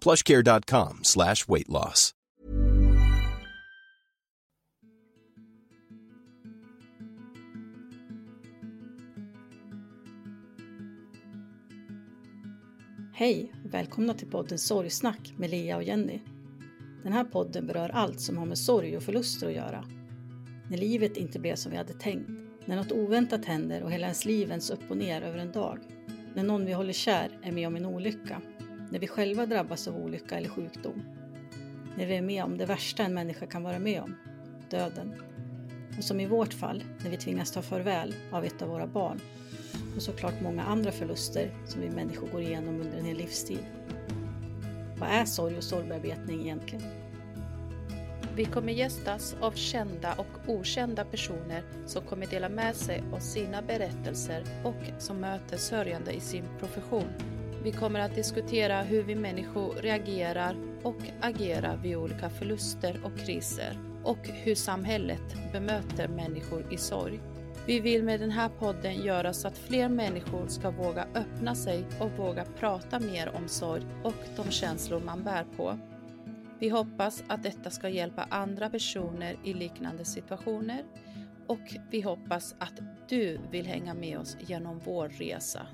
plushcare.com slash weight loss. Hej och välkomna till podden Sorgsnack med Lea och Jenny. Den här podden berör allt som har med sorg och förluster att göra. När livet inte blev som vi hade tänkt, när något oväntat händer och hela ens liv vänds upp och ner över en dag, när någon vi håller kär är med om en olycka, när vi själva drabbas av olycka eller sjukdom, när vi är med om det värsta en människa kan vara med om, döden. Och som i vårt fall, när vi tvingas ta farväl av ett av våra barn och såklart många andra förluster som vi människor går igenom under en hel livstid. Vad är sorg och sorgbearbetning egentligen? Vi kommer gästas av kända och okända personer som kommer dela med sig av sina berättelser och som möter sörjande i sin profession. Vi kommer att diskutera hur vi människor reagerar och agerar vid olika förluster och kriser och hur samhället bemöter människor i sorg. Vi vill med den här podden göra så att fler människor ska våga öppna sig och våga prata mer om sorg och de känslor man bär på. Vi hoppas att detta ska hjälpa andra personer i liknande situationer och vi hoppas att du vill hänga med oss genom vår resa.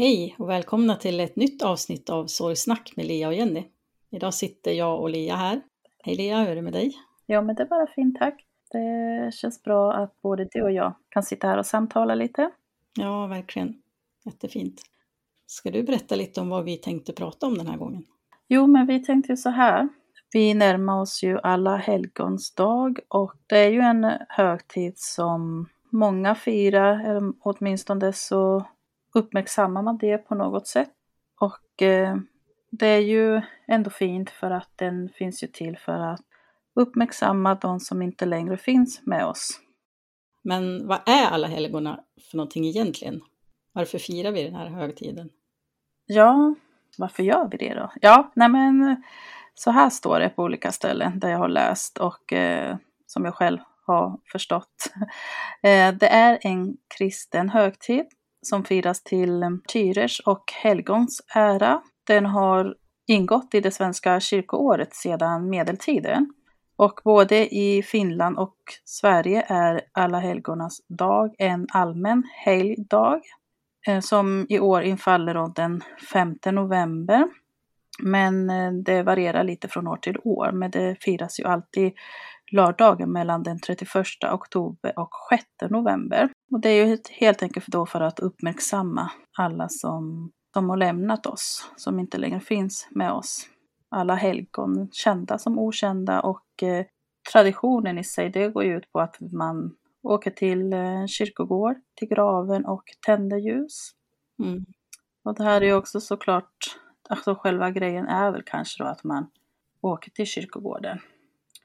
Hej och välkomna till ett nytt avsnitt av Sorgsnack med Lea och Jenny. Idag sitter jag och Lea här. Hej Lea, hur är det med dig? Ja, men det är bara fint tack. Det känns bra att både du och jag kan sitta här och samtala lite. Ja, verkligen. Jättefint. Ska du berätta lite om vad vi tänkte prata om den här gången? Jo, men vi tänkte så här. Vi närmar oss ju alla helgons dag och det är ju en högtid som många firar, eller åtminstone så uppmärksammar man det på något sätt. Och eh, det är ju ändå fint för att den finns ju till för att uppmärksamma de som inte längre finns med oss. Men vad är alla helgona för någonting egentligen? Varför firar vi den här högtiden? Ja, varför gör vi det då? Ja, nej men så här står det på olika ställen där jag har läst och eh, som jag själv har förstått. Eh, det är en kristen högtid som firas till Tyrers och helgons ära. Den har ingått i det svenska kyrkoåret sedan medeltiden. Och både i Finland och Sverige är Alla helgonas dag en allmän helgdag eh, som i år infaller den 5 november. Men eh, det varierar lite från år till år, men det firas ju alltid lördagen mellan den 31 oktober och 6 november. Och det är ju helt enkelt då för att uppmärksamma alla som, som har lämnat oss, som inte längre finns med oss. Alla helgon, kända som okända och eh, traditionen i sig, det går ju ut på att man åker till eh, kyrkogård, till graven och tänder ljus. Mm. Och det här är ju också såklart, alltså själva grejen är väl kanske då att man åker till kyrkogården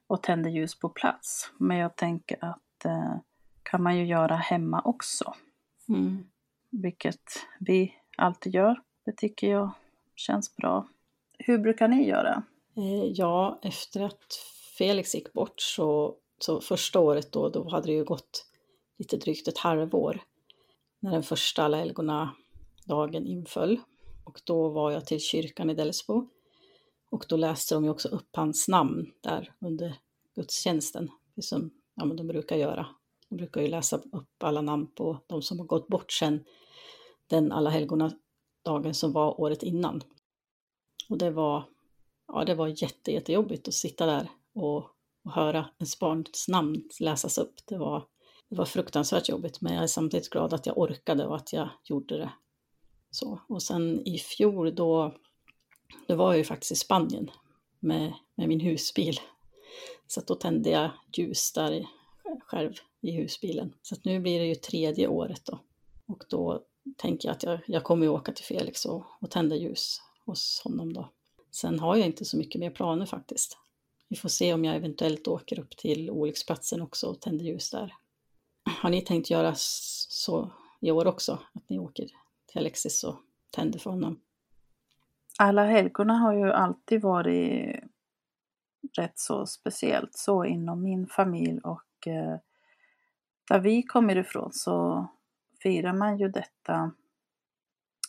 och tänder ljus på plats. Men jag tänker att eh, kan man ju göra hemma också. Mm. Vilket vi alltid gör. Det tycker jag känns bra. Hur brukar ni göra? Eh, ja, efter att Felix gick bort så, så första året då, då hade det ju gått lite drygt ett halvår när den första alla helgona dagen inföll. Och då var jag till kyrkan i Delsbo och då läste de ju också upp hans namn där under gudstjänsten, som ja, men de brukar göra. De brukar ju läsa upp alla namn på de som har gått bort sedan den alla helgona dagen som var året innan. Och det var, ja, det var jätte, jättejobbigt att sitta där och, och höra ens barns namn läsas upp. Det var, det var fruktansvärt jobbigt, men jag är samtidigt glad att jag orkade och att jag gjorde det. Så. Och sen i fjol då, då var jag ju faktiskt i Spanien med, med min husbil. Så då tände jag ljus där själv i husbilen. Så nu blir det ju tredje året då. Och då tänker jag att jag, jag kommer åka till Felix och, och tända ljus hos honom då. Sen har jag inte så mycket mer planer faktiskt. Vi får se om jag eventuellt åker upp till olycksplatsen också och tänder ljus där. Har ni tänkt göra så i år också? Att ni åker till Alexis och tänder för honom? Alla helgorna har ju alltid varit rätt så speciellt så inom min familj och eh, där vi kommer ifrån så firar man ju detta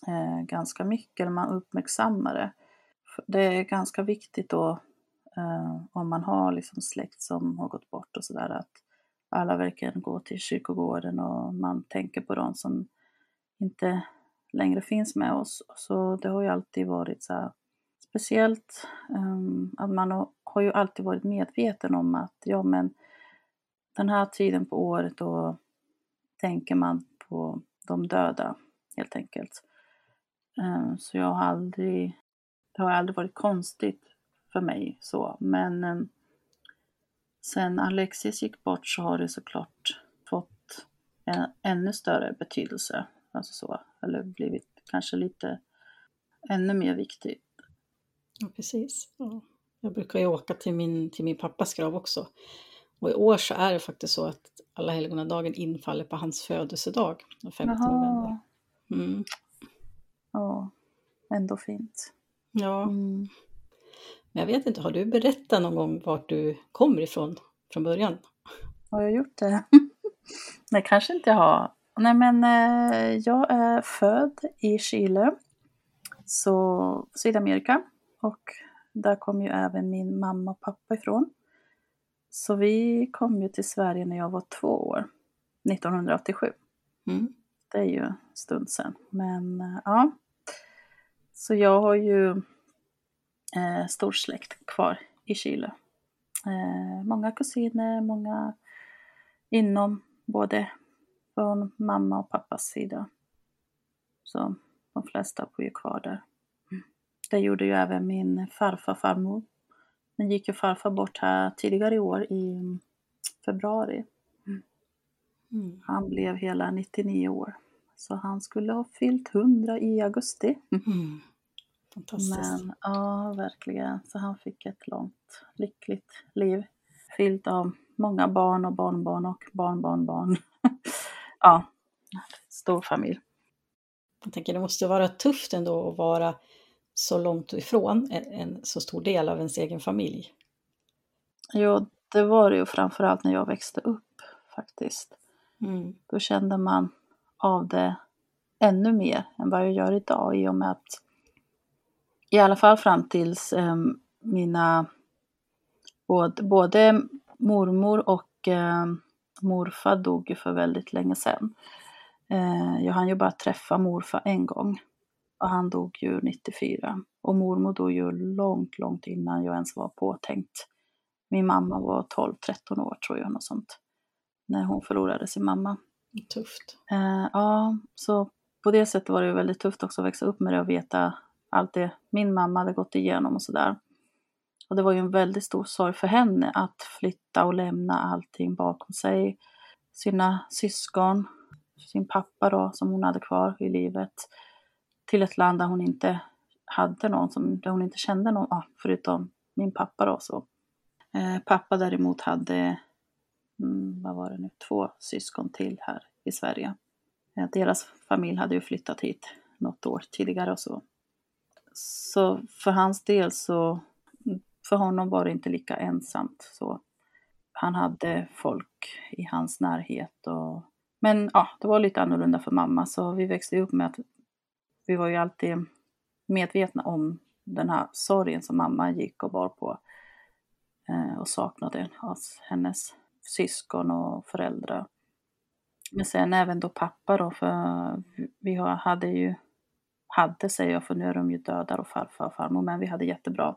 eh, ganska mycket, eller man uppmärksammar det. Det är ganska viktigt då eh, om man har liksom släkt som har gått bort och sådär att alla verkligen går till kyrkogården och man tänker på de som inte längre finns med oss. Så det har ju alltid varit så speciellt um, att man har ju alltid varit medveten om att ja men den här tiden på året då tänker man på de döda helt enkelt. Um, så jag har aldrig, det har aldrig varit konstigt för mig så men um, sen Alexis gick bort så har det såklart fått en ännu större betydelse. Alltså så, eller blivit kanske lite ännu mer viktigt. Ja, precis. Ja. Jag brukar ju åka till min, till min pappas grav också. Och i år så är det faktiskt så att alla helgonadagen infaller på hans födelsedag, den 5 november. Mm. Ja, ändå fint. Ja. Mm. Men jag vet inte, har du berättat någon gång vart du kommer ifrån från början? Har jag gjort det? Nej, kanske inte jag har. Nej, men eh, jag är född i Chile, så Sydamerika. Och där kom ju även min mamma och pappa ifrån. Så vi kom ju till Sverige när jag var två år, 1987. Mm. Det är ju en stund sedan. Men eh, ja, så jag har ju eh, stor släkt kvar i Chile. Eh, många kusiner, många inom både från mamma och pappas sida. Så de flesta bor ju kvar där. Det gjorde ju även min farfar och farmor. Nu gick ju farfar bort här tidigare i år i februari. Mm. Han blev hela 99 år. Så han skulle ha fyllt 100 i augusti. Mm. Fantastiskt. Men ja, verkligen. Så han fick ett långt, lyckligt liv. Fyllt av många barn och barnbarn och barnbarnbarn. Ja, stor familj. Jag tänker det måste vara tufft ändå att vara så långt ifrån en, en så stor del av ens egen familj. Jo, det var det ju framförallt när jag växte upp faktiskt. Mm. Då kände man av det ännu mer än vad jag gör idag i och med att i alla fall fram tills eh, mina både, både mormor och eh, morfar dog ju för väldigt länge sedan. Eh, jag hann ju bara träffa morfar en gång och han dog ju 94. Och mormor dog ju långt, långt innan jag ens var påtänkt. Min mamma var 12-13 år tror jag, något sånt. När hon förlorade sin mamma. Tufft. Eh, ja, så på det sättet var det väldigt tufft också att växa upp med det och veta allt det min mamma hade gått igenom och sådär. Och det var ju en väldigt stor sorg för henne att flytta och lämna allting bakom sig. Sina syskon, sin pappa då som hon hade kvar i livet. Till ett land där hon inte hade någon som, där hon inte kände någon, ah, förutom min pappa då så. Eh, pappa däremot hade, mm, vad var det nu, två syskon till här i Sverige. Eh, deras familj hade ju flyttat hit något år tidigare och så. Så för hans del så, för honom var det inte lika ensamt så. Han hade folk i hans närhet och men ja, det var lite annorlunda för mamma så vi växte upp med att vi var ju alltid medvetna om den här sorgen som mamma gick och bar på eh, och saknade av hennes syskon och föräldrar. Men sen även då pappa då, för vi hade ju, hade säger jag för nu är de ju döda och farfar och farmor, men vi hade jättebra,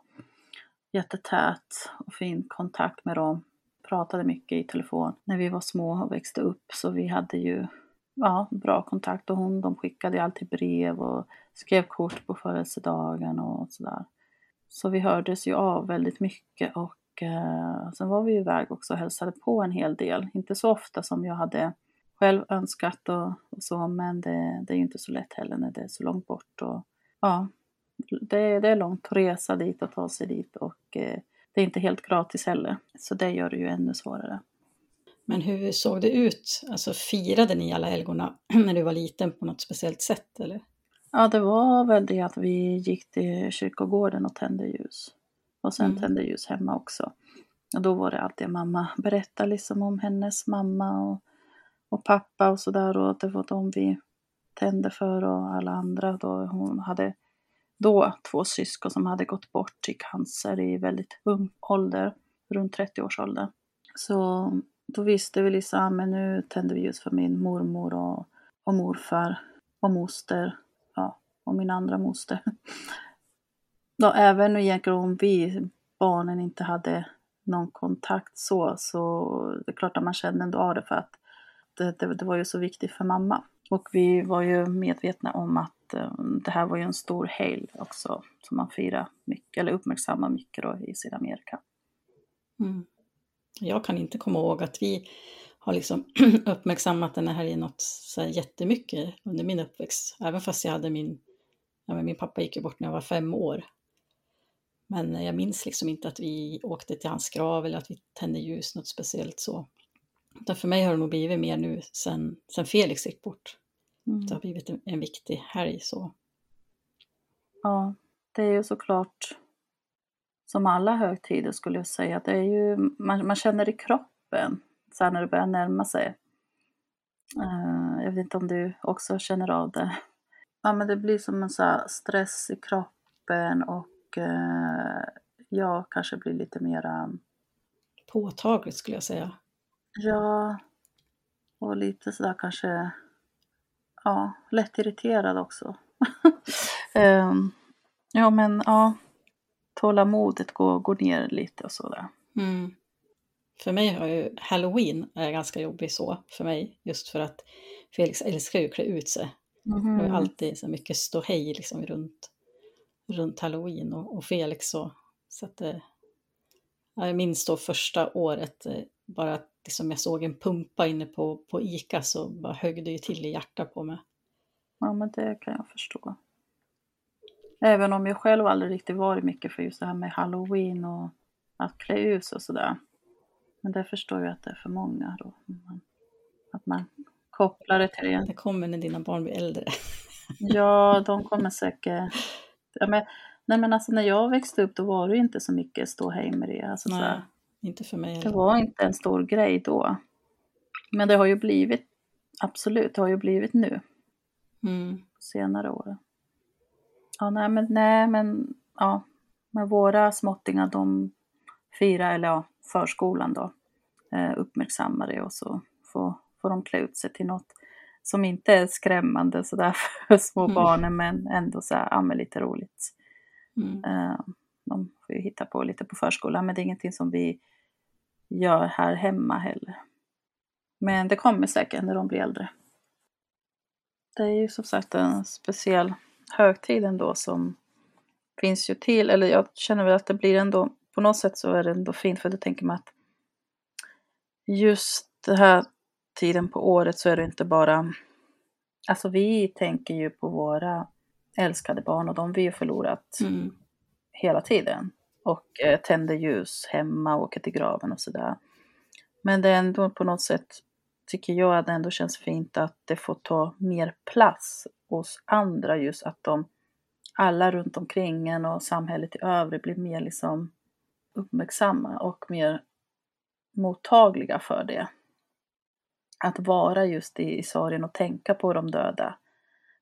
jättetät och fin kontakt med dem. Pratade mycket i telefon när vi var små och växte upp så vi hade ju ja, bra kontakt och hon, de skickade alltid brev och skrev kort på födelsedagen och sådär. Så vi hördes ju av väldigt mycket och eh, sen var vi iväg också och hälsade på en hel del. Inte så ofta som jag hade själv önskat och, och så, men det, det, är ju inte så lätt heller när det är så långt bort. Och, ja, det, det är långt att resa dit och ta sig dit och eh, det är inte helt gratis heller. Så det gör det ju ännu svårare. Men hur såg det ut? Alltså firade ni alla helgona när du var liten på något speciellt sätt eller? Ja, det var väl det att vi gick till kyrkogården och tände ljus. Och sen mm. tände ljus hemma också. Och då var det alltid mamma berättade liksom om hennes mamma och, och pappa och sådär och det var de vi tände för och alla andra. Då hon hade då två syskon som hade gått bort i cancer i väldigt ung ålder, runt 30 års ålder. Så då visste vi liksom, ah, men nu tänder vi ljus för min mormor och, och morfar och moster ja, och min andra moster. Då, även om vi barnen inte hade någon kontakt så, så det är klart att man kände ändå av det för att det, det, det, var ju så viktigt för mamma. Och vi var ju medvetna om att eh, det här var ju en stor helg också som man firar mycket, eller uppmärksammar mycket då i Sydamerika. Mm. Jag kan inte komma ihåg att vi har liksom uppmärksammat den här i något så här jättemycket under min uppväxt. Även fast jag hade min, ja, min pappa gick ju bort när jag var fem år. Men jag minns liksom inte att vi åkte till hans grav eller att vi tände ljus, något speciellt så. Utan för mig har det nog blivit mer nu sen, sen Felix gick bort. Mm. Det har blivit en, en viktig helg så. Ja, det är ju såklart som alla högtider skulle jag säga. Det är ju, man, man känner i kroppen så här när det börjar närma sig. Uh, jag vet inte om du också känner av det. Ja, men det blir som en så stress i kroppen och uh, jag kanske blir lite mera... Påtagligt skulle jag säga. Ja, och lite sådär kanske, ja, lätt irriterad också. um, ja, men ja, tålamodet går, går ner lite och sådär. Mm. För mig har ju halloween är ganska jobbig så för mig just för att Felix älskar ju att klä ut sig. Mm. Det är alltid så mycket ståhej liksom runt, runt halloween och, och Felix så. så att, eh, jag minns då första året eh, bara att liksom jag såg en pumpa inne på, på ICA så bara högg det ju till i hjärtat på mig. Ja men det kan jag förstå. Även om jag själv aldrig riktigt varit mycket för just det här med halloween och att klä ut sig och sådär. Men det förstår jag att det är för många då. Att man kopplar det till det. Det kommer när dina barn blir äldre. ja, de kommer säkert... Ja, men, nej men alltså när jag växte upp då var det inte så mycket ståhej med det. Alltså, nej, så inte för mig heller. Det var inte en stor grej då. Men det har ju blivit, absolut, det har ju blivit nu. Mm. Senare år. Ja, nej men, nej men, ja. Med våra småttingar, de firar, eller ja, förskolan då eh, uppmärksammar det och så får, får de klä ut sig till något som inte är skrämmande sådär för små mm. barnen men ändå så här, ja, men lite roligt. Mm. Eh, de får ju hitta på lite på förskolan men det är ingenting som vi gör här hemma heller. Men det kommer säkert när de blir äldre. Det är ju som sagt en speciell högtid ändå som finns ju till, eller jag känner väl att det blir ändå på något sätt så är det ändå fint för det tänker man att just den här tiden på året så är det inte bara, alltså vi tänker ju på våra älskade barn och de vi har förlorat mm hela tiden och eh, tänder ljus hemma och åker till graven och sådär. Men det är ändå på något sätt tycker jag att det ändå känns fint att det får ta mer plats hos andra just att de alla runt omkring en och samhället i övrigt blir mer liksom uppmärksamma och mer mottagliga för det. Att vara just i, i sorgen och tänka på de döda.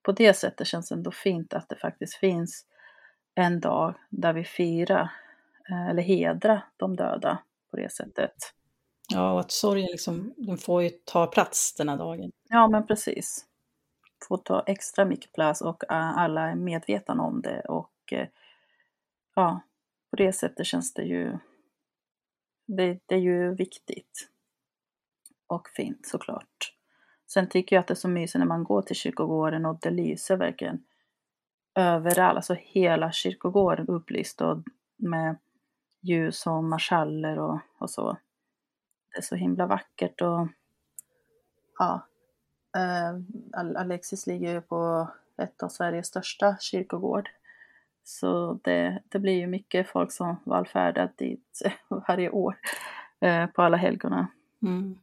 På det sättet känns det ändå fint att det faktiskt finns en dag där vi firar eh, eller hedrar de döda på det sättet. Ja, och att sorgen liksom, den får ju ta plats den här dagen. Ja, men precis. Får ta extra mycket plats och eh, alla är medvetna om det och eh, ja, på det sättet känns det ju, det, det är ju viktigt och fint såklart. Sen tycker jag att det är så mysigt när man går till kyrkogården och det lyser verkligen överallt, alltså hela kyrkogården upplyst och med ljus och marschaller och, och så. Det är så himla vackert och ja, eh, Alexis ligger ju på ett av Sveriges största kyrkogård. Så det, det blir ju mycket folk som vallfärdar dit varje år eh, på alla helgona. Mm.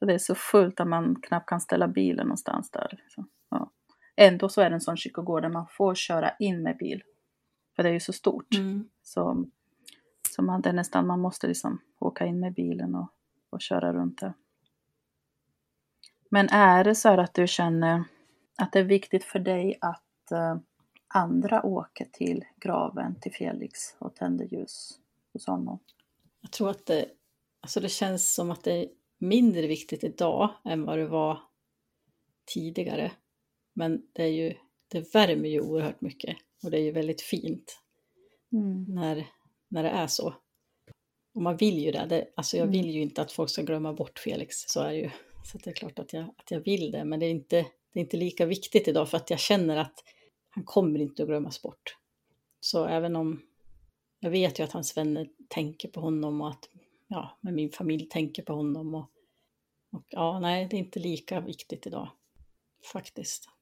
Det är så fullt att man knappt kan ställa bilen någonstans där. Liksom. Ja. Ändå så är det en sån kyrkogård där man får köra in med bil. För det är ju så stort. Mm. Så, så man, det är nästan, man måste liksom åka in med bilen och, och köra runt där. Men är det så här att du känner att det är viktigt för dig att uh, andra åker till graven till Felix och tänder ljus hos honom? Jag tror att det, alltså det känns som att det är mindre viktigt idag än vad det var tidigare. Men det, är ju, det värmer ju oerhört mycket och det är ju väldigt fint mm. när, när det är så. Och man vill ju det. det alltså jag vill mm. ju inte att folk ska glömma bort Felix, så är det ju. Så det är klart att jag, att jag vill det, men det är, inte, det är inte lika viktigt idag för att jag känner att han kommer inte att glömmas bort. Så även om jag vet ju att hans vänner tänker på honom och att ja, men min familj tänker på honom och, och ja, nej, det är inte lika viktigt idag faktiskt.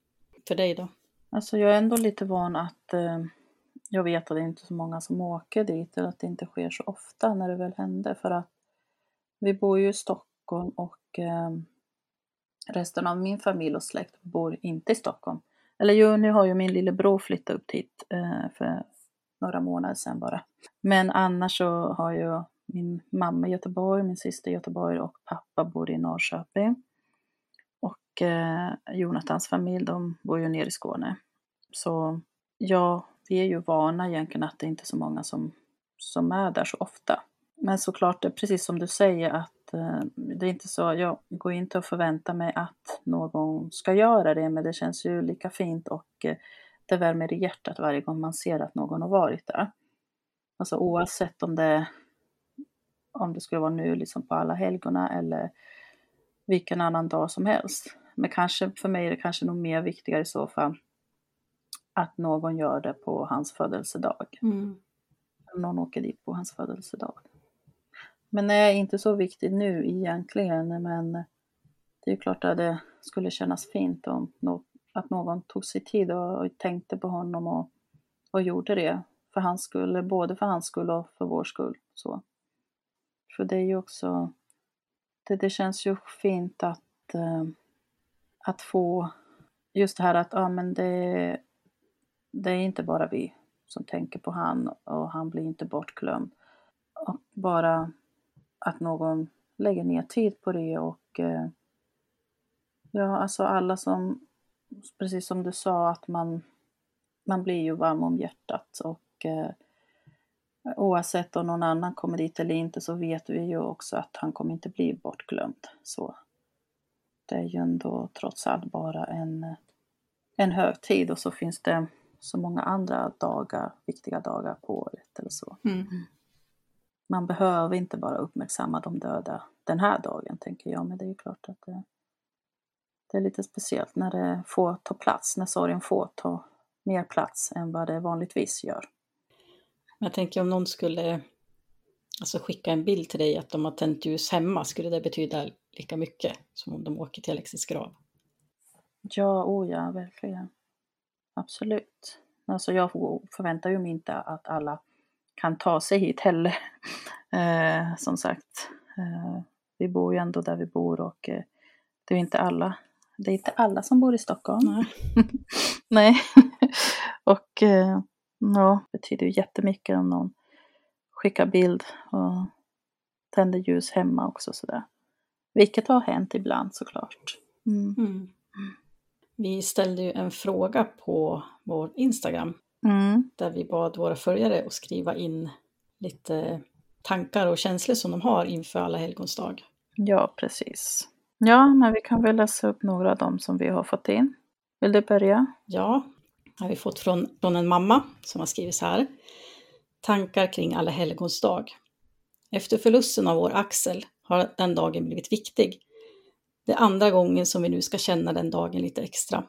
För dig då? Alltså jag är ändå lite van att eh, jag vet att det är inte är så många som åker dit eller att det inte sker så ofta när det väl händer för att vi bor ju i Stockholm och eh, resten av min familj och släkt bor inte i Stockholm. Eller jo, nu har ju min lillebror flyttat upp hit eh, för några månader sedan bara. Men annars så har ju min mamma i Göteborg, min syster i Göteborg och pappa bor i Norrköping. Och eh, Jonathans familj, de bor ju nere i Skåne. Så ja, vi är ju vana egentligen att det inte är så många som, som är där så ofta. Men såklart, eh, precis som du säger, att eh, det är inte så, jag går inte och förvänta mig att någon ska göra det, men det känns ju lika fint och eh, det värmer i hjärtat varje gång man ser att någon har varit där. Alltså oavsett om det, om det skulle vara nu liksom på alla helgona eller vilken annan dag som helst. Men kanske för mig är det kanske nog mer viktigare i så fall att någon gör det på hans födelsedag. Mm. Någon åker dit på hans födelsedag. Men det är inte så viktigt nu egentligen, men det är klart att det skulle kännas fint om att någon tog sig tid och, tänkte på honom och, och gjorde det för hans skull, både för hans skull och för vår skull. Så. För det är ju också, det, det känns ju fint att, eh, att få just det här att ja, men det, det är inte bara vi som tänker på han och han blir inte bortglömd. Och bara att någon lägger ner tid på det och eh, ja, alltså alla som, precis som du sa, att man, man blir ju varm om hjärtat och eh, oavsett om någon annan kommer dit eller inte så vet vi ju också att han kommer inte bli bortglömd. Så det är ju ändå trots allt bara en, en högtid och så finns det så många andra dagar, viktiga dagar på året eller så. Mm. Man behöver inte bara uppmärksamma de döda den här dagen tänker jag, men det är ju klart att det, det är lite speciellt när det får ta plats, när sorgen får ta mer plats än vad det vanligtvis gör. Jag tänker om någon skulle alltså skicka en bild till dig att de har tänt ljus hemma, skulle det betyda lika mycket som om de åker till Alexis grav? Ja, oh ja, verkligen. Absolut. Alltså jag förväntar ju mig inte att alla kan ta sig hit heller. Eh, som sagt, eh, vi bor ju ändå där vi bor och eh, det är inte alla, det är inte alla som bor i Stockholm. Nej. Nej. och eh, ja, det betyder ju jättemycket om någon skickar bild och tänder ljus hemma också sådär. Vilket har hänt ibland såklart. Mm. Mm. Vi ställde ju en fråga på vår Instagram Mm. där vi bad våra följare att skriva in lite tankar och känslor som de har inför alla helgons dag. Ja, precis. Ja, men vi kan väl läsa upp några av dem som vi har fått in. Vill du börja? Ja, har vi fått från, från en mamma som har skrivit så här. Tankar kring alla helgons dag. Efter förlusten av vår Axel har den dagen blivit viktig. Det är andra gången som vi nu ska känna den dagen lite extra.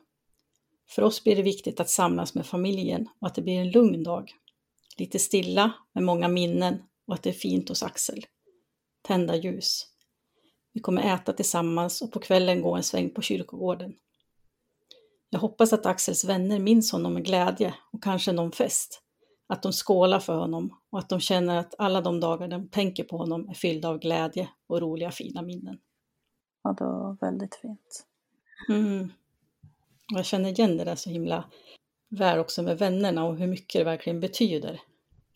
För oss blir det viktigt att samlas med familjen och att det blir en lugn dag. Lite stilla med många minnen och att det är fint hos Axel. Tända ljus. Vi kommer äta tillsammans och på kvällen gå en sväng på kyrkogården. Jag hoppas att Axels vänner minns honom med glädje och kanske någon fest. Att de skålar för honom och att de känner att alla de dagar de tänker på honom är fyllda av glädje och roliga fina minnen. Ja, det var väldigt fint. Mm. Jag känner igen det där så himla väl också med vännerna och hur mycket det verkligen betyder.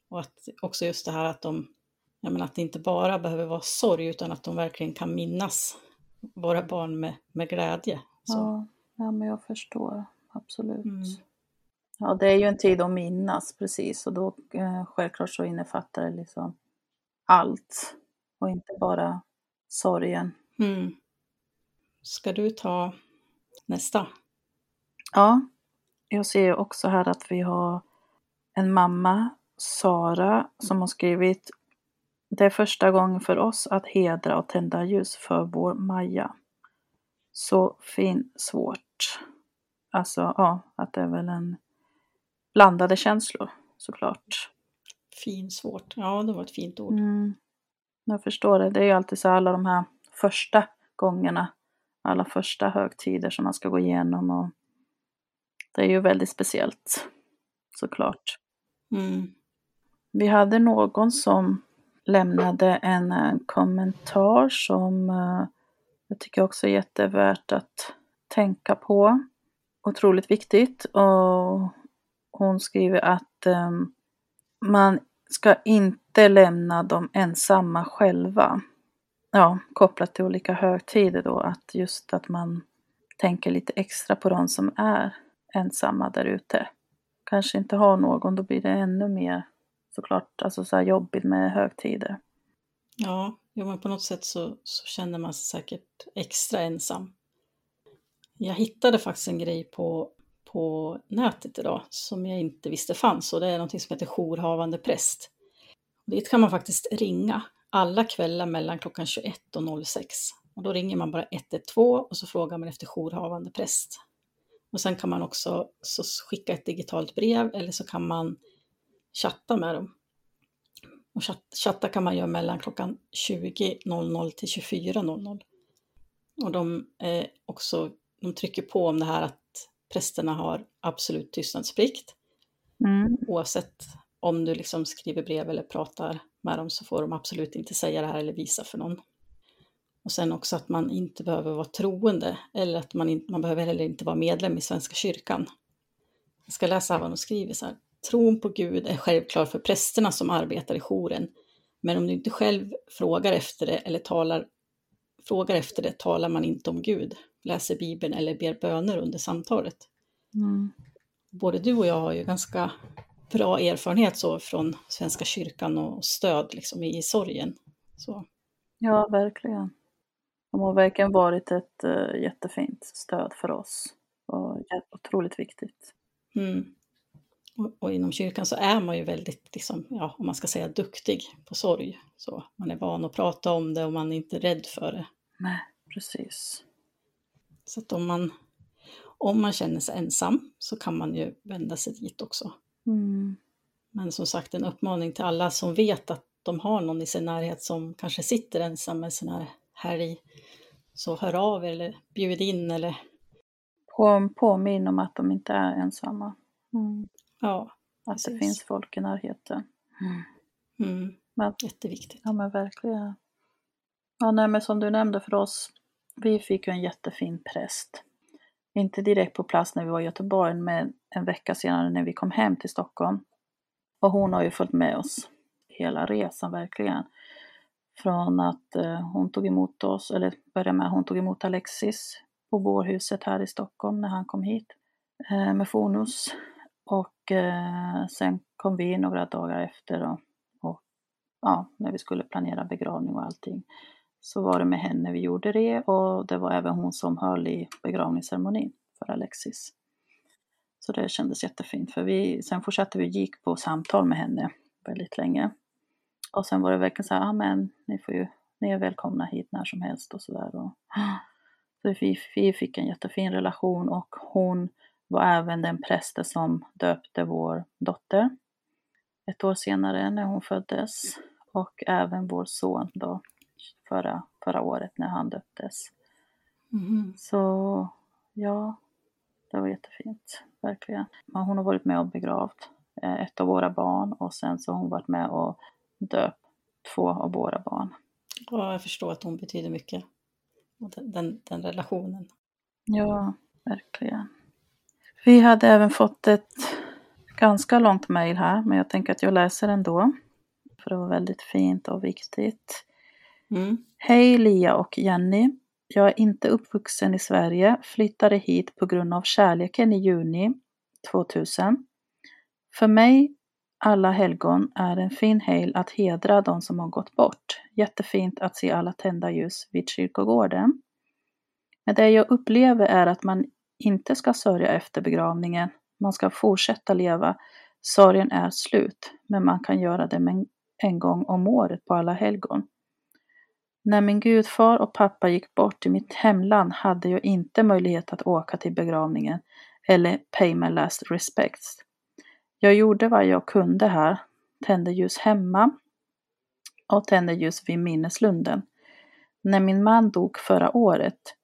Och att också just det här att de, jag menar att det inte bara behöver vara sorg utan att de verkligen kan minnas våra barn med, med glädje. Så. Ja, ja, men jag förstår. Absolut. Mm. Ja, det är ju en tid att minnas, precis. Och då eh, självklart så innefattar det liksom allt. Och inte bara sorgen. Mm. Ska du ta nästa? Ja, jag ser också här att vi har en mamma, Sara, som har skrivit Det är första gången för oss att hedra och tända ljus för vår Maja. Så fin, svårt. Alltså, ja, att det är väl en blandade känslor såklart. Fin, svårt. Ja, det var ett fint ord. Mm. Jag förstår det. Det är ju alltid så alla de här första gångerna, alla första högtider som man ska gå igenom och det är ju väldigt speciellt såklart. Mm. Vi hade någon som lämnade en eh, kommentar som eh, jag tycker också är jättevärt att tänka på. Otroligt viktigt och hon skriver att um, man ska inte lämna dem ensamma själva. Ja, kopplat till olika högtider då, att just att man tänker lite extra på de som är ensamma där ute. Kanske inte har någon, då blir det ännu mer såklart alltså så här jobbigt med högtider. Ja, jo, men på något sätt så, så känner man sig säkert extra ensam. Jag hittade faktiskt en grej på, på nätet idag som jag inte visste fanns och det är någonting som heter jourhavande präst. Dit kan man faktiskt ringa alla kvällar mellan klockan 21 och 06. Och då ringer man bara 112 och så frågar man efter jourhavande präst. Och sen kan man också så skicka ett digitalt brev eller så kan man chatta med dem. Och chatta kan man göra mellan klockan 20.00 till 24.00. Och de, eh, också, de trycker på om det här att prästerna har absolut tystnadsplikt. Mm. Oavsett om du liksom skriver brev eller pratar med dem så får de absolut inte säga det här eller visa för någon. Och sen också att man inte behöver vara troende eller att man, inte, man behöver heller inte vara medlem i Svenska kyrkan. Jag ska läsa vad de skriver så här. Tron på Gud är självklar för prästerna som arbetar i jouren. Men om du inte själv frågar efter det eller talar, frågar efter det talar man inte om Gud, läser Bibeln eller ber böner under samtalet. Mm. Både du och jag har ju ganska bra erfarenhet så från Svenska kyrkan och stöd liksom i sorgen. Så, Ja, verkligen. De har verkligen varit ett uh, jättefint stöd för oss. Och otroligt viktigt. mm. och, och inom kyrkan så är man ju väldigt, liksom, ja, om man ska säga duktig på sorg. Så man är van att prata om det och man är inte rädd för det. Nej, precis. Så att om man, om man känner sig ensam så kan man ju vända sig dit också. Mm. Men som sagt en uppmaning till alla som vet att de har någon i sin närhet som kanske sitter ensam med sån här helg. Så hör av er eller bjud in eller På, påminn om att de inte är ensamma. Mm. ja. Att det Precis. finns folk i närheten. Mm. Men, Jätteviktigt. ja men verkligen. Ja nej men som du nämnde för oss vi fick ju en jättefin präst. Inte direkt på plats när vi var i Göteborg, men en vecka senare när vi kom hem till Stockholm. Och hon har ju följt med oss hela resan verkligen. Från att eh, hon tog emot oss, eller började med att hon tog emot Alexis på bårhuset här i Stockholm när han kom hit eh, med Fonus. Och eh, sen kom vi några dagar efter och, och ja, när vi skulle planera begravning och allting så var det med henne vi gjorde det och det var även hon som höll i begravningsceremonin för Alexis. Så det kändes jättefint för vi, sen fortsatte vi gick på samtal med henne väldigt länge. Och sen var det verkligen så här, ja men ni får ju, ni är välkomna hit när som helst och sådär. Så vi, vi fick en jättefin relation och hon var även den prästen som döpte vår dotter ett år senare när hon föddes och även vår son då förra, förra året när han döptes. Mm. Så ja, det var jättefint, verkligen. Men hon har varit med och begravt eh, ett av våra barn och sen så har hon varit med och döpt två av våra barn. Ja, jag förstår att hon betyder mycket. Den, den, den relationen. Ja, verkligen. Vi hade även fått ett ganska långt mejl här, men jag tänker att jag läser ändå. För det var väldigt fint och viktigt. Mm. Hej Lia och Jenny. Jag är inte uppvuxen i Sverige, flyttade hit på grund av kärleken i juni 2000. För mig, alla helgon, är en fin helg att hedra de som har gått bort. Jättefint att se alla tända ljus vid kyrkogården. Men det jag upplever är att man inte ska sörja efter begravningen. Man ska fortsätta leva. Sorgen är slut, men man kan göra det en gång om året på alla helgon. När min gudfar och pappa gick bort i mitt hemland hade jag inte möjlighet att åka till begravningen eller pay my last respects. Jag gjorde vad jag kunde här, tände ljus hemma och tände ljus vid minneslunden. När min man dog förra året,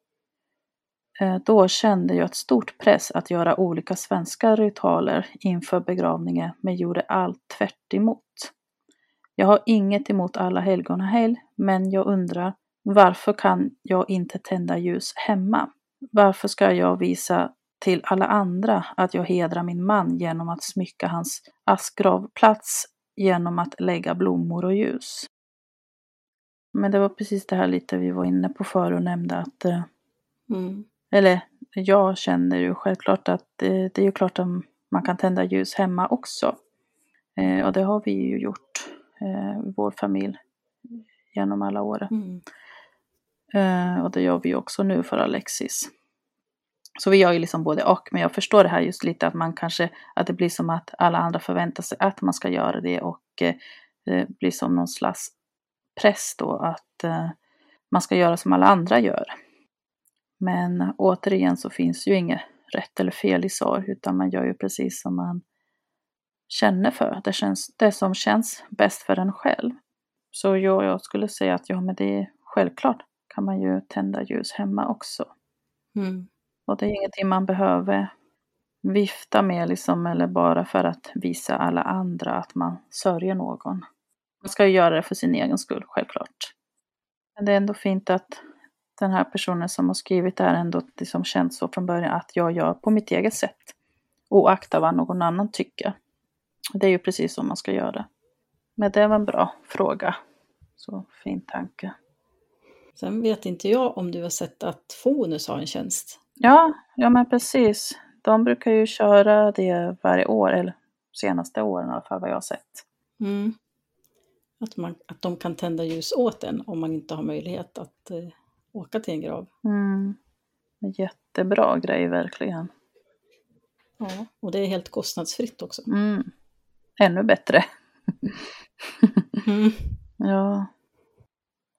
eh, då kände jag ett stort press att göra olika svenska ritualer inför begravningen, men gjorde allt tvärt emot. Jag har inget emot alla helgonahelg, men jag undrar varför kan jag inte tända ljus hemma? Varför ska jag visa till alla andra att jag hedrar min man genom att smycka hans askgravplats genom att lägga blommor och ljus? Men det var precis det här lite vi var inne på förr och nämnde att eh, mm. Eller jag känner ju självklart att det, det är ju klart att man kan tända ljus hemma också. Eh, och det har vi ju gjort eh, vår familj genom alla år. Mm. Eh, och det gör vi också nu för Alexis. Så vi gör ju liksom både och, men jag förstår det här just lite att man kanske, att det blir som att alla andra förväntar sig att man ska göra det och eh, det blir som någon slags press då att eh, man ska göra som alla andra gör. Men återigen så finns ju inget rätt eller fel i sorg, utan man gör ju precis som man känner för. Det, känns, det som känns bäst för en själv. Så jag, jag skulle säga att ja, men det är självklart kan man ju tända ljus hemma också. Mm. Och det är ingenting man behöver vifta med liksom, eller bara för att visa alla andra att man sörjer någon. Man ska ju göra det för sin egen skull, självklart. Men det är ändå fint att den här personen som har skrivit det här ändå liksom känt så från början att jag gör på mitt eget sätt. Oakta vad någon annan tycker. Det är ju precis så man ska göra. Men det var en bra fråga. Så fin tanke. Sen vet inte jag om du har sett att Fonus har en tjänst. Ja, ja men precis. De brukar ju köra det varje år, eller senaste åren i alla fall vad jag har sett. Mm. Att, man, att de kan tända ljus åt en om man inte har möjlighet att eh, åka till en grav. Mm. Jättebra grej verkligen. Ja, och det är helt kostnadsfritt också. Mm ännu bättre. mm. Ja.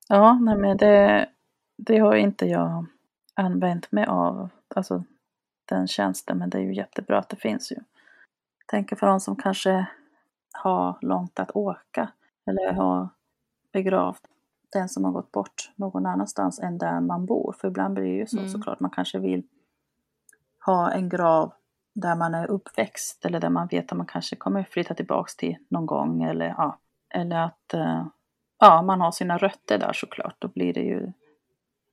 Ja, nej men det, det har inte jag använt mig av, alltså den tjänsten, men det är ju jättebra att det finns ju. Tänker för de som kanske har långt att åka eller har begravt den som har gått bort någon annanstans än där man bor. För ibland blir det ju så mm. såklart, man kanske vill ha en grav där man är uppväxt eller där man vet att man kanske kommer flytta tillbaks till någon gång eller, ja, eller att eh, ja, man har sina rötter där såklart. Då blir det ju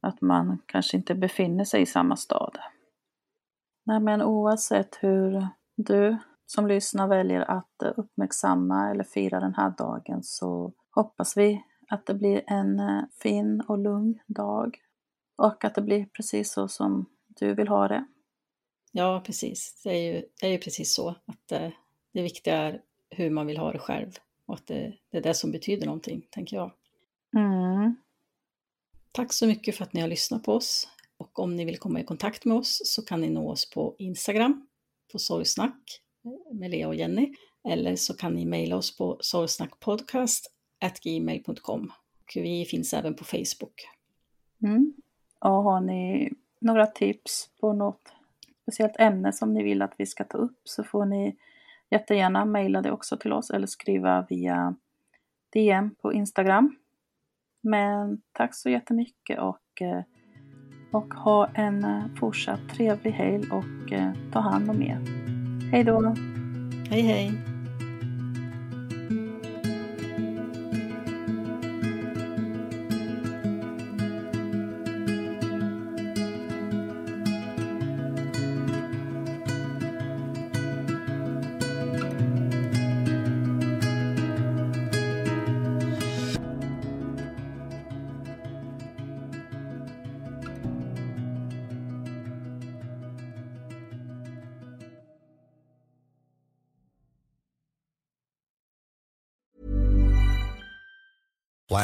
att man kanske inte befinner sig i samma stad. Nej, men oavsett hur du som lyssnar väljer att uppmärksamma eller fira den här dagen så hoppas vi att det blir en eh, fin och lugn dag och att det blir precis så som du vill ha det. Ja, precis. Det är ju, det är ju precis så att det, eh, det viktiga är hur man vill ha det själv och att det, det är det som betyder någonting, tänker jag. Mm. Tack så mycket för att ni har lyssnat på oss och om ni vill komma i kontakt med oss så kan ni nå oss på Instagram på sorgsnack med Lea och Jenny eller så kan ni mejla oss på sorgsnackpodcast.gmail.com. Vi finns även på Facebook. Mm. Och har ni några tips på något speciellt ämne som ni vill att vi ska ta upp så får ni jättegärna mejla det också till oss eller skriva via DM på Instagram. Men tack så jättemycket och, eh, och ha en eh, fortsatt trevlig helg och eh, ta hand om er. Hej då! Hej hej!